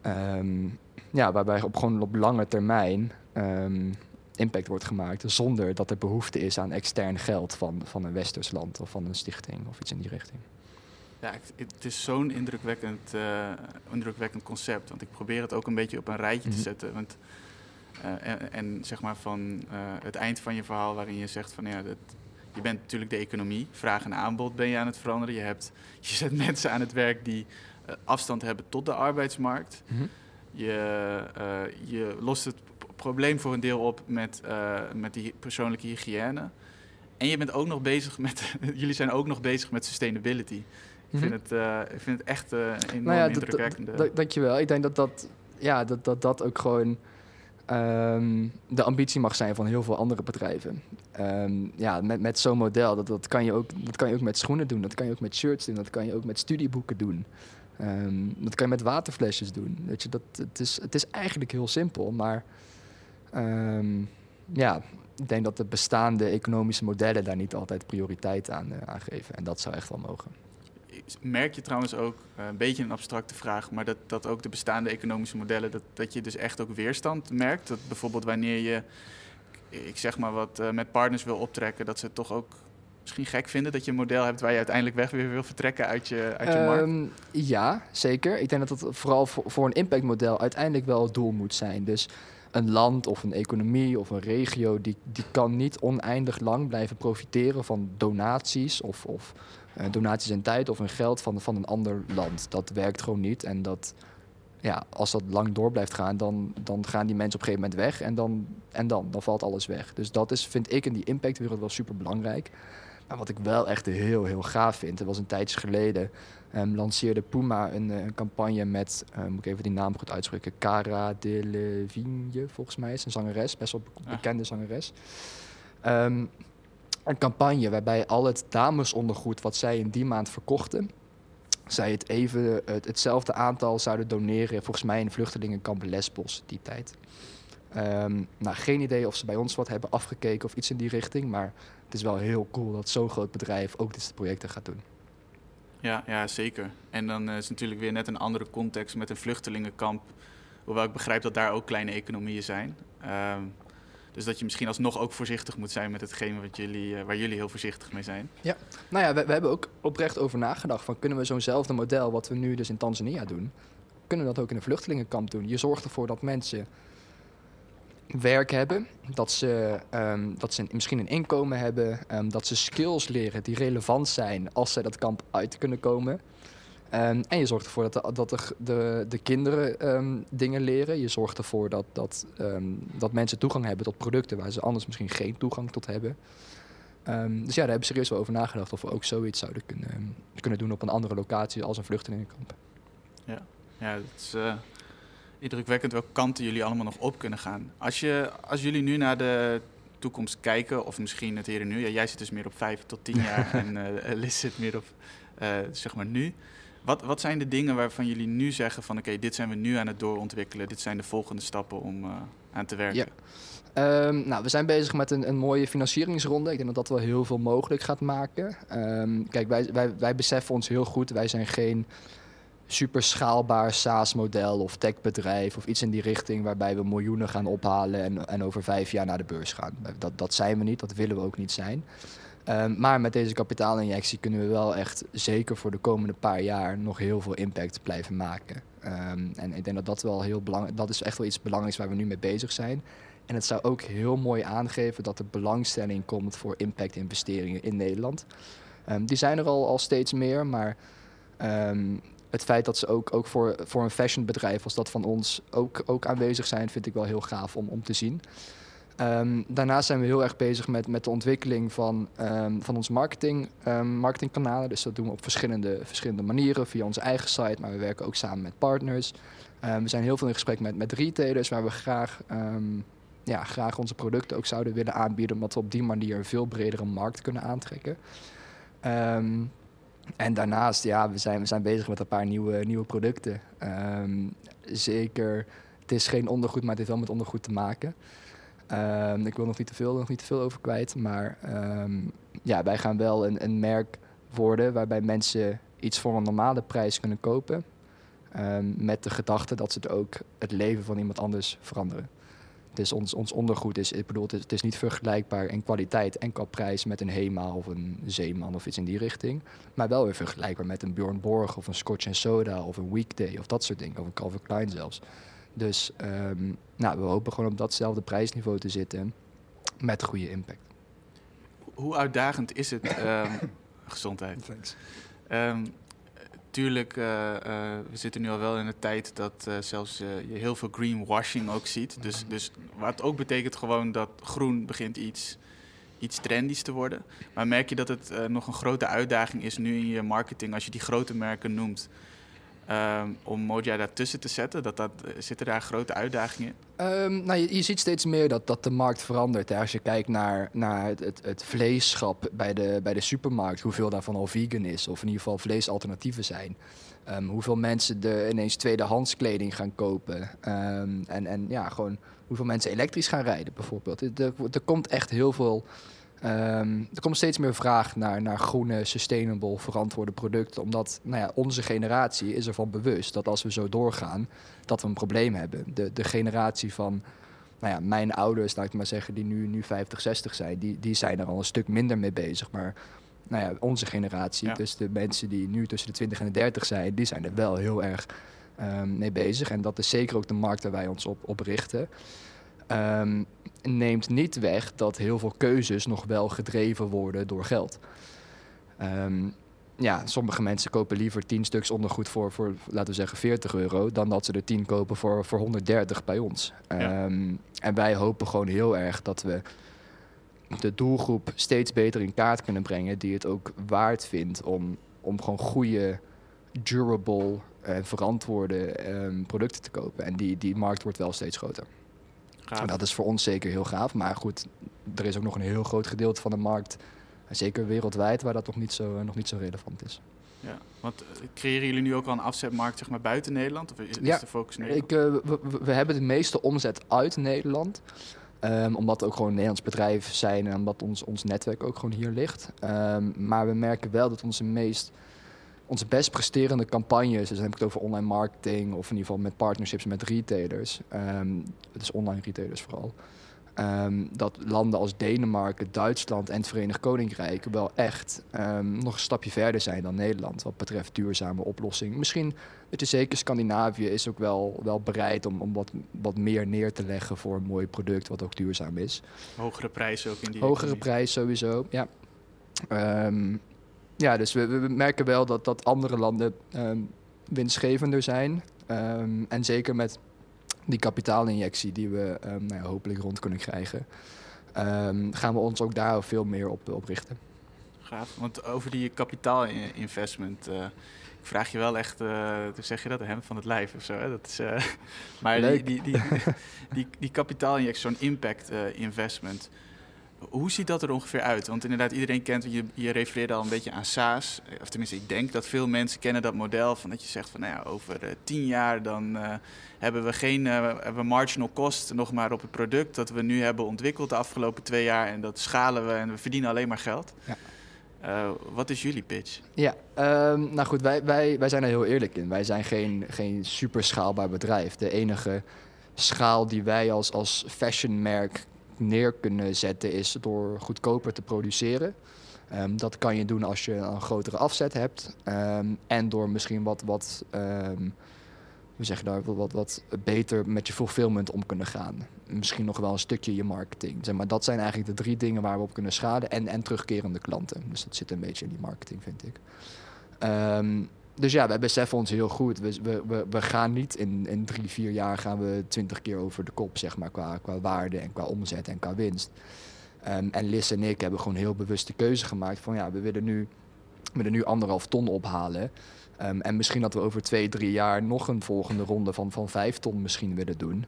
um, ja, waarbij op, gewoon op lange termijn um, impact wordt gemaakt. Zonder dat er behoefte is aan extern geld van, van een westers land of van een stichting of iets in die richting. Ja, het is zo'n indrukwekkend, uh, indrukwekkend concept. Want ik probeer het ook een beetje op een rijtje mm -hmm. te mhm. zetten. Want, uh, en, en, zeg maar van uh, het eind van je verhaal waarin je zegt van ja, dat, je bent natuurlijk de economie, vraag en aanbod ben je aan het veranderen. Je, hebt, je zet mensen aan het werk die afstand hebben tot de arbeidsmarkt. Mm -hmm. Je, uh, je lost het probleem voor een deel op met, uh, met die persoonlijke hygiëne. En je bent ook nog bezig met, jullie zijn ook nog bezig met sustainability. Ik vind, -hmm. het, uh, ik vind het echt een enorm nou ja, indrukwekkende... Dankjewel. Ik denk dat dat, ja, dat, dat, dat ook gewoon um, de ambitie mag zijn van heel veel andere bedrijven. Um, ja, met, met zo'n model, dat, dat, kan je ook, dat kan je ook met schoenen doen, dat kan je ook met shirts doen, dat kan je ook met studieboeken doen. Um, dat kan je met waterflesjes doen. Weet je, dat, het, is, het is eigenlijk heel simpel, maar um, ja, ik denk dat de bestaande economische modellen daar niet altijd prioriteit aan, aan geven. En dat zou echt wel mogen. Merk je trouwens ook, uh, een beetje een abstracte vraag, maar dat, dat ook de bestaande economische modellen, dat, dat je dus echt ook weerstand merkt? Dat bijvoorbeeld wanneer je, ik zeg maar wat, uh, met partners wil optrekken, dat ze toch ook misschien gek vinden dat je een model hebt waar je uiteindelijk weg weer wil vertrekken uit je, uit je markt? Ja, zeker. Ik denk dat het vooral voor, voor een impactmodel uiteindelijk wel het doel moet zijn. Dus een land of een economie of een regio, die, die kan niet oneindig lang blijven profiteren van donaties of, of uh, donaties in tijd of in geld van, van een ander land. Dat werkt gewoon niet. En dat, ja, als dat lang door blijft gaan, dan, dan gaan die mensen op een gegeven moment weg en dan, en dan, dan valt alles weg. Dus dat is, vind ik, in die impactwereld wel super belangrijk. Wat ik wel echt heel, heel gaaf vind, dat was een tijdje geleden, um, lanceerde Puma een, een campagne met, uh, moet ik even die naam goed uitspreken, Cara Delevingne, volgens mij is een zangeres, best wel be bekende zangeres. Um, een campagne waarbij al het damesondergoed wat zij in die maand verkochten, zij het even het, hetzelfde aantal zouden doneren, volgens mij in vluchtelingenkamp Lesbos die tijd. Um, nou, geen idee of ze bij ons wat hebben afgekeken of iets in die richting, maar het is wel heel cool dat zo'n groot bedrijf ook dit soort projecten gaat doen. Ja, ja zeker. En dan is het natuurlijk weer net een andere context met een vluchtelingenkamp. Hoewel ik begrijp dat daar ook kleine economieën zijn. Um, dus dat je misschien alsnog ook voorzichtig moet zijn met hetgeen wat jullie, uh, waar jullie heel voorzichtig mee zijn. Ja, nou ja, we, we hebben ook oprecht over nagedacht van kunnen we zo'nzelfde model wat we nu dus in Tanzania doen, kunnen we dat ook in een vluchtelingenkamp doen. Je zorgt ervoor dat mensen werk hebben, dat ze, um, dat ze misschien een inkomen hebben, um, dat ze skills leren die relevant zijn als ze dat kamp uit kunnen komen. Um, en je zorgt ervoor dat de, dat de, de, de kinderen dingen leren. Je zorgt ervoor dat, dat, dat mensen toegang hebben tot producten waar ze anders misschien geen toegang tot hebben. dus ja, daar hebben we serieus wel over nagedacht of we ook zoiets zouden kunnen, kunnen doen op een andere locatie als een vluchtelingenkamp. Ja, ja dat is uh, indrukwekkend welke kanten jullie allemaal nog op kunnen gaan. Als, je, als jullie nu naar de toekomst kijken, of misschien het hier en nu. Ja, jij zit dus meer op vijf tot tien jaar en uh, Liz zit meer op uh, zeg maar nu. Wat, wat zijn de dingen waarvan jullie nu zeggen van oké, dit zijn we nu aan het doorontwikkelen, dit zijn de volgende stappen om uh, aan te werken? Ja. Um, nou, we zijn bezig met een, een, mooie financieringsronde. Ik denk dat dat wel heel veel mogelijk gaat maken. Um, kijk, wij, wij, wij beseffen ons heel goed, wij zijn geen super schaalbaar SaaS-model of techbedrijf of iets in die richting waarbij we miljoenen gaan ophalen en, en over vijf jaar naar de beurs gaan. Dat, dat zijn we niet, dat willen we ook niet zijn. Um, maar met deze kapitaalinjectie kunnen we wel echt zeker voor de komende paar jaar nog heel veel impact blijven maken. Um, en ik denk dat dat wel heel belangrijk dat is echt wel iets belangrijks waar we nu mee bezig zijn. En het zou ook heel mooi aangeven dat er belangstelling komt voor impact-investeringen in Nederland. Um, die zijn er al, al steeds meer, maar het feit dat ze ook, ook voor, voor een fashionbedrijf als dat van ons ook, ook aanwezig zijn, vind ik wel heel gaaf om, om te zien. Um, daarnaast zijn we heel erg bezig met, met de ontwikkeling van, um, van ons marketing, um, marketingkanalen. Dus dat doen we op verschillende, verschillende manieren via onze eigen site, maar we werken ook samen met partners. we zijn heel veel in gesprek met, met retailers waar we graag, ja, graag onze producten ook zouden willen aanbieden, omdat we op die manier een veel bredere markt kunnen aantrekken. En daarnaast, ja, we zijn, we zijn bezig met een paar nieuwe, nieuwe producten. zeker, het is geen ondergoed, maar het heeft wel met ondergoed te maken. Um, ik wil nog niet te veel, nog niet te veel over kwijt. Maar um, ja, wij gaan wel een, een, merk worden waarbij mensen iets voor een normale prijs kunnen kopen. Met de gedachte dat ze het ook het leven van iemand anders veranderen. Dus ons, ons ondergoed is, ik bedoel, het is, het is, niet vergelijkbaar in kwaliteit en qua prijs met een Hema of een Zeeman of iets in die richting. Maar wel weer vergelijkbaar met een Bjorn Borg of een Scotch Soda of een Weekday of dat soort dingen. Of een Calvin Klein zelfs. Dus um, nou, we hopen gewoon op datzelfde prijsniveau te zitten met goede impact. Hoe uitdagend is het? Um, gezondheid. Thanks. Um, tuurlijk, uh, uh, we zitten nu al wel in een tijd dat uh, zelfs je heel veel greenwashing ook ziet. Dus, dus wat ook betekent gewoon dat groen begint iets, iets trendies te worden. Maar merk je dat het nog een grote uitdaging is nu in je marketing als je die grote merken noemt? Um, om Moja daartussen te zetten? Dat dat, zitten daar grote uitdagingen in? Um, nou, je, ziet steeds meer dat, dat de markt verandert. Hè. Als je kijkt naar, naar het, het, vleesschap bij de, bij de supermarkt, hoeveel daarvan al vegan is, of in ieder geval vleesalternatieven zijn. Um, hoeveel mensen de ineens tweedehands kleding gaan kopen. en, en ja, gewoon hoeveel mensen elektrisch gaan rijden, bijvoorbeeld. Er komt echt heel veel Um, er komt steeds meer vraag naar, naar groene, sustainable, verantwoorde producten. Omdat nou ja, onze generatie is ervan bewust dat als we zo doorgaan, dat we een probleem hebben. De, de generatie van nou ja, mijn ouders, laat ik maar zeggen, die nu, nu 50, 60 zijn, die, die zijn er al een stuk minder mee bezig. Maar nou ja, onze generatie, dus de mensen die nu tussen de 20 en de 30 zijn, die zijn er wel heel erg um, mee bezig. En dat is zeker ook de markt waar wij ons op, op richten. Um, neemt niet weg dat heel veel keuzes nog wel gedreven worden door geld. Um, ja, sommige mensen kopen liever 10 stuks ondergoed voor, voor, laten we zeggen, 40 euro, dan dat ze er 10 kopen voor, voor 130 bij ons. Ja. Um, en wij hopen gewoon heel erg dat we de doelgroep steeds beter in kaart kunnen brengen, die het ook waard vindt om, om gewoon goede, durable en verantwoorde ehm, producten te kopen. En die, die markt wordt wel steeds groter. En dat is voor ons zeker heel gaaf. Maar goed, er is ook nog een heel groot gedeelte van de markt, zeker wereldwijd, waar dat nog niet zo, nog niet zo relevant is. Ja, want eh, creëren jullie nu ook al een afzetmarkt zeg maar, buiten Nederland? Of is, ja, de focus Nederland? Ik, uh, we, we, hebben de meeste omzet uit Nederland. Um, omdat we ook gewoon een Nederlands bedrijf zijn en omdat ons, ons netwerk ook gewoon hier ligt. Um, maar we merken wel dat onze meest onze best presterende campagnes, dus dan heb ik het over online marketing of in ieder geval met partnerships met retailers, um, het is online retailers vooral, um, dat landen als Denemarken, Duitsland en het Verenigd Koninkrijk wel echt um, nog een stapje verder zijn dan Nederland wat betreft duurzame oplossingen. Misschien, het is zeker Scandinavië is ook wel, wel bereid om, om wat, wat meer neer te leggen voor een mooi product wat ook duurzaam is. Hogere prijzen ook in die Hogere prijs sowieso, ja. Um, ja, dus we, we, merken wel dat, dat andere landen um, winstgevender zijn. Um, en zeker met die kapitaalinjectie die we um, nou ja, hopelijk rond kunnen krijgen, gaan we ons ook daar veel meer op, op richten. Gaaf, want over die kapitaalinvestment. Uh, ik vraag je wel echt, uh, zeg je dat, hem van het lijf of zo. Hè? Dat is, uh, maar die, die, die, die, die kapitaalinjectie, zo'n impact investment. Hoe ziet dat er ongeveer uit? Want inderdaad, iedereen kent, je, je refereerde al een beetje aan SaaS. Of tenminste, ik denk dat veel mensen kennen dat model van dat je zegt van nou ja, over uh, tien jaar dan uh, hebben we geen uh, hebben marginal cost nog maar op het product dat we nu hebben ontwikkeld de afgelopen twee jaar. En dat schalen we en we verdienen alleen maar geld. Ja. wat is jullie pitch? Ja, um, nou goed, wij, wij, wij zijn er heel eerlijk in. Wij zijn geen, geen super schaalbaar bedrijf. De enige schaal die wij als, als fashionmerk neer kunnen zetten is door goedkoper te produceren. Um, dat kan je doen als je een grotere afzet hebt. Um, en door misschien wat, wat um, hoe zeg daar, wat, wat beter met je fulfillment om kunnen gaan. Misschien nog wel een stukje je marketing. Zeg maar, dat zijn eigenlijk de drie dingen waar we op kunnen schaden. En, en terugkerende klanten. Dus dat zit een beetje in die marketing, vind ik dus ja, wij beseffen ons heel goed. We, we, we gaan niet in, in drie, vier jaar gaan we twintig keer over de kop, zeg maar, qua, qua waarde en qua omzet en qua winst. Um, en Liz en ik hebben gewoon heel bewust de keuze gemaakt van ja, we willen nu, we willen nu anderhalf ton ophalen. Um, en misschien dat we over twee, drie jaar nog een volgende ronde van, van vijf ton misschien willen doen.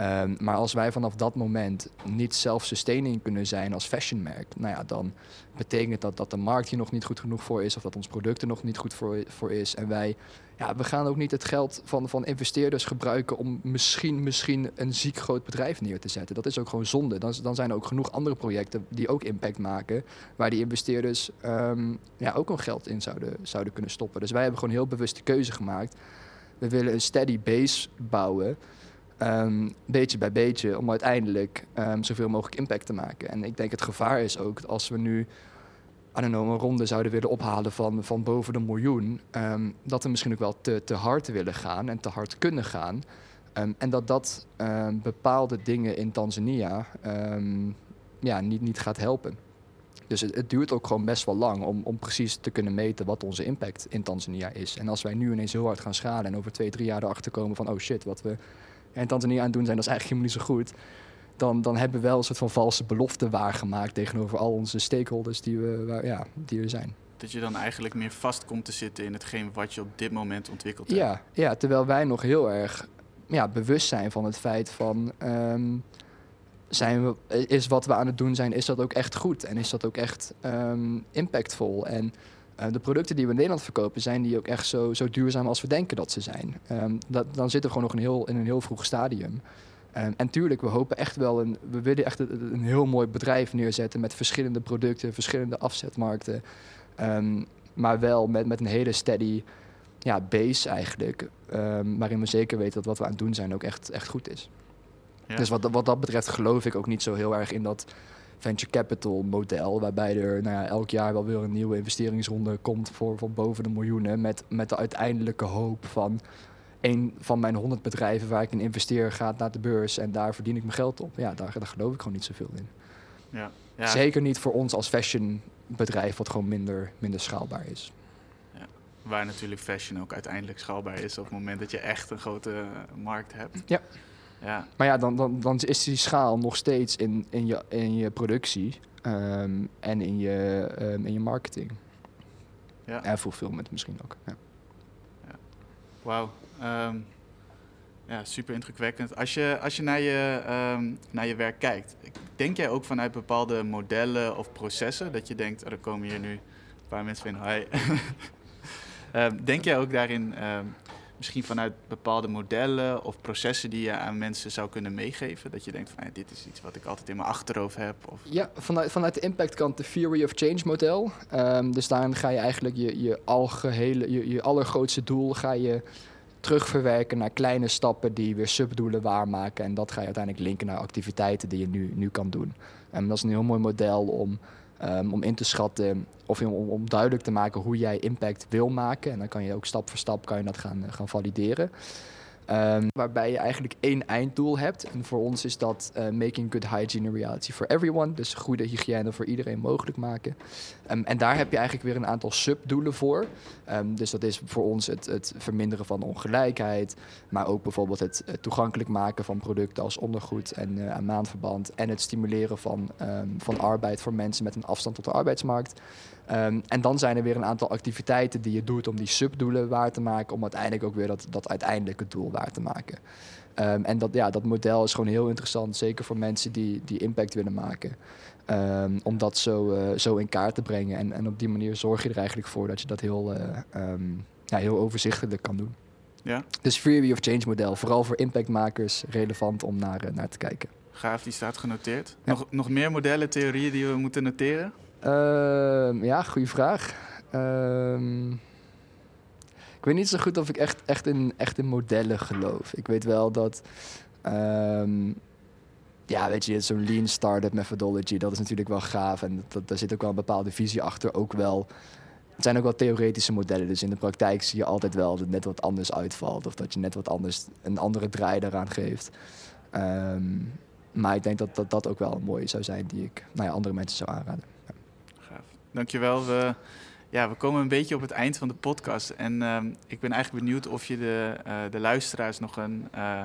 Um, maar als wij vanaf dat moment niet self-sustaining kunnen zijn als fashionmerk, nou ja, dan betekent dat dat de markt hier nog niet goed genoeg voor is of dat ons product er nog niet goed voor, voor is. En wij, ja, we gaan ook niet het geld van, van investeerders gebruiken om misschien, misschien een ziek groot bedrijf neer te zetten. Dat is ook gewoon zonde. Dan, dan zijn er ook genoeg andere projecten die ook impact maken, waar die investeerders um, ja, ook nog geld in zouden, zouden kunnen stoppen. Dus wij hebben gewoon heel bewust de keuze gemaakt. We willen een steady base bouwen. Um, beetje bij beetje, om uiteindelijk um, zoveel mogelijk impact te maken. En ik denk het gevaar is ook als we nu een ronde zouden willen ophalen van, van boven de miljoen, um, dat we misschien ook wel te, te hard willen gaan en te hard kunnen gaan. en dat dat bepaalde dingen in Tanzania ja, niet, niet gaat helpen. Dus het, het, duurt ook gewoon best wel lang om, om precies te kunnen meten wat onze impact in Tanzania is. En als wij nu ineens heel hard gaan schalen en over twee, drie jaar erachter komen van oh shit, wat we en Tanzania aan het doen zijn, dat is eigenlijk helemaal niet zo goed. Dan, dan hebben we wel een soort van valse belofte waargemaakt tegenover al onze stakeholders die, we, waar, ja, die er zijn. Dat je dan eigenlijk meer vast komt te zitten in hetgeen wat je op dit moment ontwikkelt hebt. Ja, ja terwijl wij nog heel erg ja, bewust zijn van het feit van... Um, zijn we, is wat we aan het doen zijn, is dat ook echt goed? En is dat ook echt um, impactvol? En de producten die we in Nederland verkopen, zijn die ook echt zo, zo duurzaam als we denken dat ze zijn. Um, dat, dan zitten we gewoon nog een heel, in een heel vroeg stadium. Um, en tuurlijk, we hopen echt wel, een, we willen echt een, een, heel mooi bedrijf neerzetten met verschillende producten, verschillende afzetmarkten. Um, maar wel met, met een hele steady ja, base eigenlijk. waarin we zeker weten dat wat we aan het doen zijn ook echt, echt goed is. Ja. Dus wat, wat dat betreft geloof ik ook niet zo heel erg in dat venture capital model, waarbij er nou ja, elk jaar wel weer een nieuwe investeringsronde komt voor, voor boven de miljoenen, met, met de uiteindelijke hoop van een van mijn honderd bedrijven waar ik in investeer gaat naar de beurs en daar verdien ik mijn geld op. Ja, daar, daar geloof ik gewoon niet zoveel in. Ja, ja. Zeker niet voor ons als fashionbedrijf, wat gewoon minder, minder schaalbaar is. Ja, waar natuurlijk fashion ook uiteindelijk schaalbaar is op het moment dat je echt een grote markt hebt. Ja. Ja. Maar ja, dan, dan, dan is die schaal nog steeds in, in, je, in je productie. ehm, en in je, ehm, in je marketing. Ja. En fulfillment misschien ook. Ja. Wauw. Ehm, ja, super indrukwekkend. Als je, als je naar, je, naar je werk kijkt, denk jij ook vanuit bepaalde modellen of processen dat je denkt, oh, er komen hier nu een paar mensen in, hi. Denk jij ook daarin misschien vanuit bepaalde modellen of processen die je aan mensen zou kunnen meegeven? Dat je denkt van, dit is iets wat ik altijd in mijn achterhoofd heb? Of... Ja, vanuit, vanuit de impactkant de Theory of Change model. Ehm, dus daarin ga je eigenlijk je, je, algehele, je, je allergrootste doel ga je terugverwerken naar kleine stappen die weer subdoelen waarmaken. En dat ga je uiteindelijk linken naar activiteiten die je nu, nu kan doen. En dat is een heel mooi model om, ehm, om in te schatten of om, om duidelijk te maken hoe jij impact wil maken. En dan kan je ook stap voor stap kan je dat gaan, gaan valideren. Ehm, waarbij je eigenlijk één einddoel hebt. En voor ons is dat eh, making good hygiene a reality for everyone. Dus goede hygiëne voor iedereen mogelijk maken. Ehm, en daar heb je eigenlijk weer een aantal subdoelen voor. Ehm, dus dat is voor ons het, het verminderen van ongelijkheid. Maar ook bijvoorbeeld het, het toegankelijk maken van producten als ondergoed en uh, aan maandverband. En het stimuleren van, van arbeid voor mensen met een afstand tot de arbeidsmarkt. Um, en dan zijn er weer een aantal activiteiten die je doet om die subdoelen waar te maken, om uiteindelijk ook weer dat, dat uiteindelijke doel waar te maken. Um, en dat, ja, dat model is gewoon heel interessant, zeker voor mensen die, die impact willen maken. Um, om dat zo, uh, zo in kaart te brengen. En, en op die manier zorg je er eigenlijk voor dat je dat heel, uh, ja, heel overzichtelijk kan doen. Ja. Dus Theory of Change model, vooral voor impactmakers, relevant om naar, uh, naar te kijken. Gaaf, die staat genoteerd. Ja. Nog, nog meer modellen, theorieën die we moeten noteren? Uh, ja, goede vraag. Uh, ik weet niet zo goed of ik echt, echt, in, echt in modellen geloof. Ik weet wel dat. Um, ja, weet je, zo'n lean startup methodology, dat is natuurlijk wel gaaf. En dat, daar zit ook wel een bepaalde visie achter. Ook wel. Het zijn ook wel theoretische modellen. Dus in de praktijk zie je altijd wel dat het net wat anders uitvalt. Of dat je net wat anders, een andere draai daaraan geeft. Maar ik denk dat, dat dat ook wel een mooie zou zijn die ik nou ja, andere mensen zou aanraden. Dankjewel. We, ja, we komen een beetje op het eind van de podcast. En uh, ik ben eigenlijk benieuwd of je de, uh, de luisteraars nog een, uh,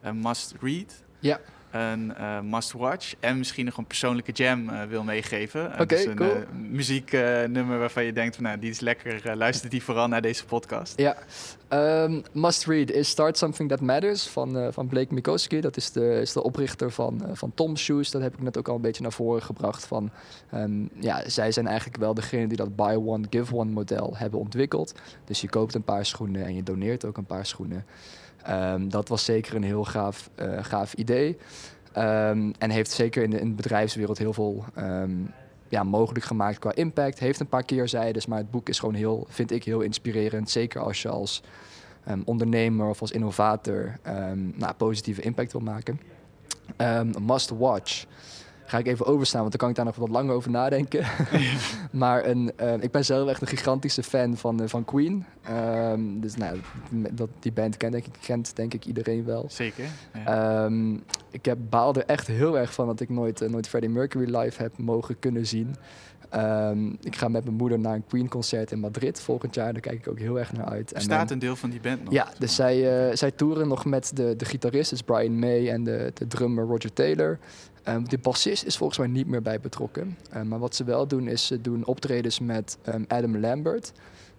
een must-read, ja. Een must-watch en misschien nog een persoonlijke jam wil meegeven. Oké, dus een cool. muzieknummer waarvan je denkt van nou, die is lekker, luister die vooral naar deze podcast. Ja, um, must-read is Start Something That Matters van, van Blake Mikoski. Dat is de, is de oprichter van, van Tom Shoes. Dat heb ik net ook al een beetje naar voren gebracht. Van, um, ja, zij zijn eigenlijk wel degene die dat buy one, give one model hebben ontwikkeld. Dus je koopt een paar schoenen en je doneert ook een paar schoenen. Um, dat was zeker een heel gaaf, uh, gaaf idee. Um, en heeft zeker in de, in de bedrijfswereld heel veel um, ja, mogelijk gemaakt qua impact. Heeft een paar keerzijdes, maar het boek is gewoon heel, vind ik, heel inspirerend. Zeker als je als ondernemer of als innovator nou, positieve impact wil maken. must watch ga ik even overstaan, want dan kan ik daar nog wat langer over nadenken. maar een, uh, ik ben zelf echt een gigantische fan van, uh, van Queen. Um, dus nou, dat, die band kent denk, ik, kent denk ik iedereen wel. Zeker. Ja. Um, ik heb, baal er echt heel erg van dat ik nooit, uh, nooit Freddie Mercury live heb mogen kunnen zien. Um, ik ga met mijn moeder naar een Queen-concert in Madrid volgend jaar. Daar kijk ik ook heel erg naar uit. Er staat een deel van die band nog. Ja, dus zij, zij toeren nog met de, de gitarist, dus Brian May, en de, de drummer Roger Taylor. Um, de bassist is volgens mij niet meer bij betrokken. Um, maar wat ze wel doen, is ze doen optredens met um, Adam Lambert.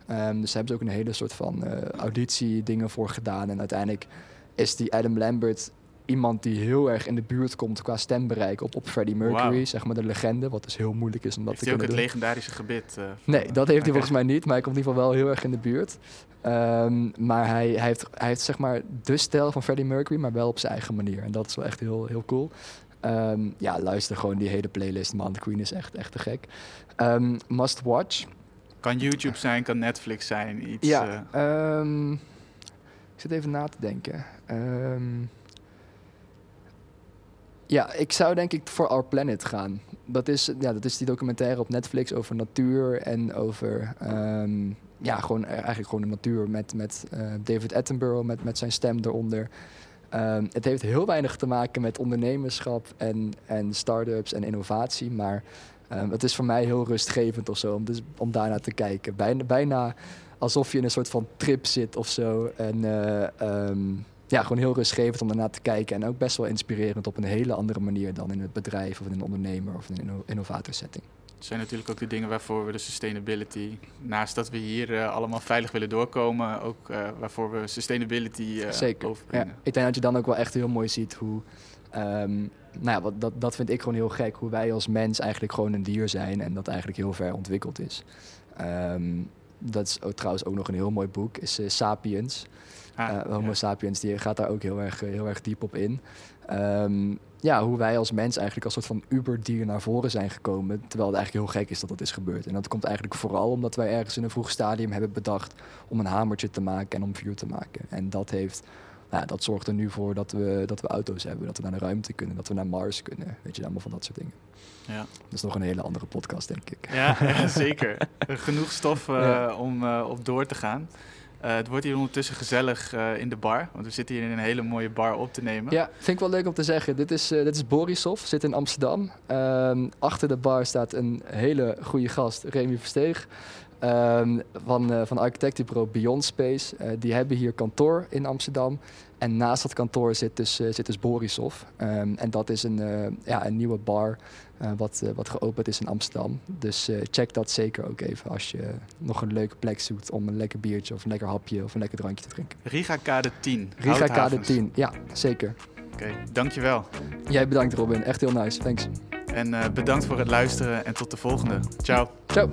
Dus daar hebben ze ook een hele soort van uh, auditie dingen voor gedaan. En uiteindelijk is die Adam Lambert iemand die heel erg in de buurt komt qua stembereik op, op Freddie Mercury, wow. zeg maar de legende, wat dus heel moeilijk is om dat heeft te kunnen ook doen. het legendarische gebit? Uh, nee, dat heeft okay. hij volgens mij niet, maar hij komt in ieder geval wel heel erg in de buurt. Um, maar hij, hij, heeft, hij heeft zeg maar de stijl van Freddie Mercury, maar wel op zijn eigen manier. En dat is wel echt heel, heel cool. Um, ja, luister gewoon die hele playlist, man. The Queen is echt, echt te gek. Um, must watch. Kan YouTube zijn, kan Netflix zijn, iets... Ja, uh... um, ik zit even na te denken. ja, ik zou denk ik voor Our Planet gaan. Dat is, ja, dat is die documentaire op Netflix over natuur en over... ja, gewoon eigenlijk gewoon de natuur met, met uh, David Attenborough, met, met zijn stem eronder. Um, het heeft heel weinig te maken met ondernemerschap en, en start-ups en innovatie. Maar um, het is voor mij heel rustgevend of zo om, dus, om daarnaar te kijken. Bijna, bijna alsof je in een soort van trip zit of zo. En uh, um, ja, gewoon heel rustgevend om daarna te kijken. En ook best wel inspirerend op een hele andere manier dan in het bedrijf of in een ondernemer of in een innovatorsetting. Het zijn natuurlijk ook de dingen waarvoor we de sustainability, naast dat we hier uh, allemaal veilig willen doorkomen, ook uh, waarvoor we sustainability uh, Zeker. Ja. Ik denk dat je dan ook wel echt heel mooi ziet hoe, um, nou ja, wat, dat, dat vind ik gewoon heel gek, hoe wij als mens eigenlijk gewoon een dier zijn en dat eigenlijk heel ver ontwikkeld is. Um, dat is ook, trouwens ook nog een heel mooi boek, is Sapiens. Ah, Homo ja. sapiens, die gaat daar ook heel erg, heel erg diep op in. Um, ja, hoe wij als mens eigenlijk als soort van uberdier naar voren zijn gekomen. Terwijl het eigenlijk heel gek is dat dat is gebeurd. En dat komt eigenlijk vooral omdat wij ergens in een vroeg stadium hebben bedacht om een hamertje te maken en om vuur te maken. En dat heeft. Nou, dat zorgt er nu voor dat we, dat we auto's hebben, dat we naar de ruimte kunnen, dat we naar Mars kunnen. Weet je, allemaal van dat soort dingen. Ja. Dat is nog een hele andere podcast, denk ik. Ja, zeker. Genoeg stof uh, ja. om uh, op door te gaan. Uh, het wordt hier ondertussen gezellig uh, in de bar, want we zitten hier in een hele mooie bar op te nemen. Ja, vind ik wel leuk om te zeggen. Dit is, uh, dit is Borisov, zit in Amsterdam. Um, achter de bar staat een hele goede gast, Remy Versteeg. Um, van, van architectenbureau Beyond Space. die hebben hier kantoor in Amsterdam. En naast dat kantoor zit dus, zit dus Borisov. Um, en dat is een, ja, een nieuwe bar uh, wat, uh, wat geopend is in Amsterdam. Dus uh, check dat zeker ook even als je nog een leuke plek zoekt om een lekker biertje of een lekker hapje of een lekker drankje te drinken. Riga Kade 10. Riga Kade 10, ja, zeker. Oké, okay, dankjewel. Jij bedankt Robin, echt heel nice, thanks. En bedankt voor het luisteren en tot de volgende. Ciao. Ciao.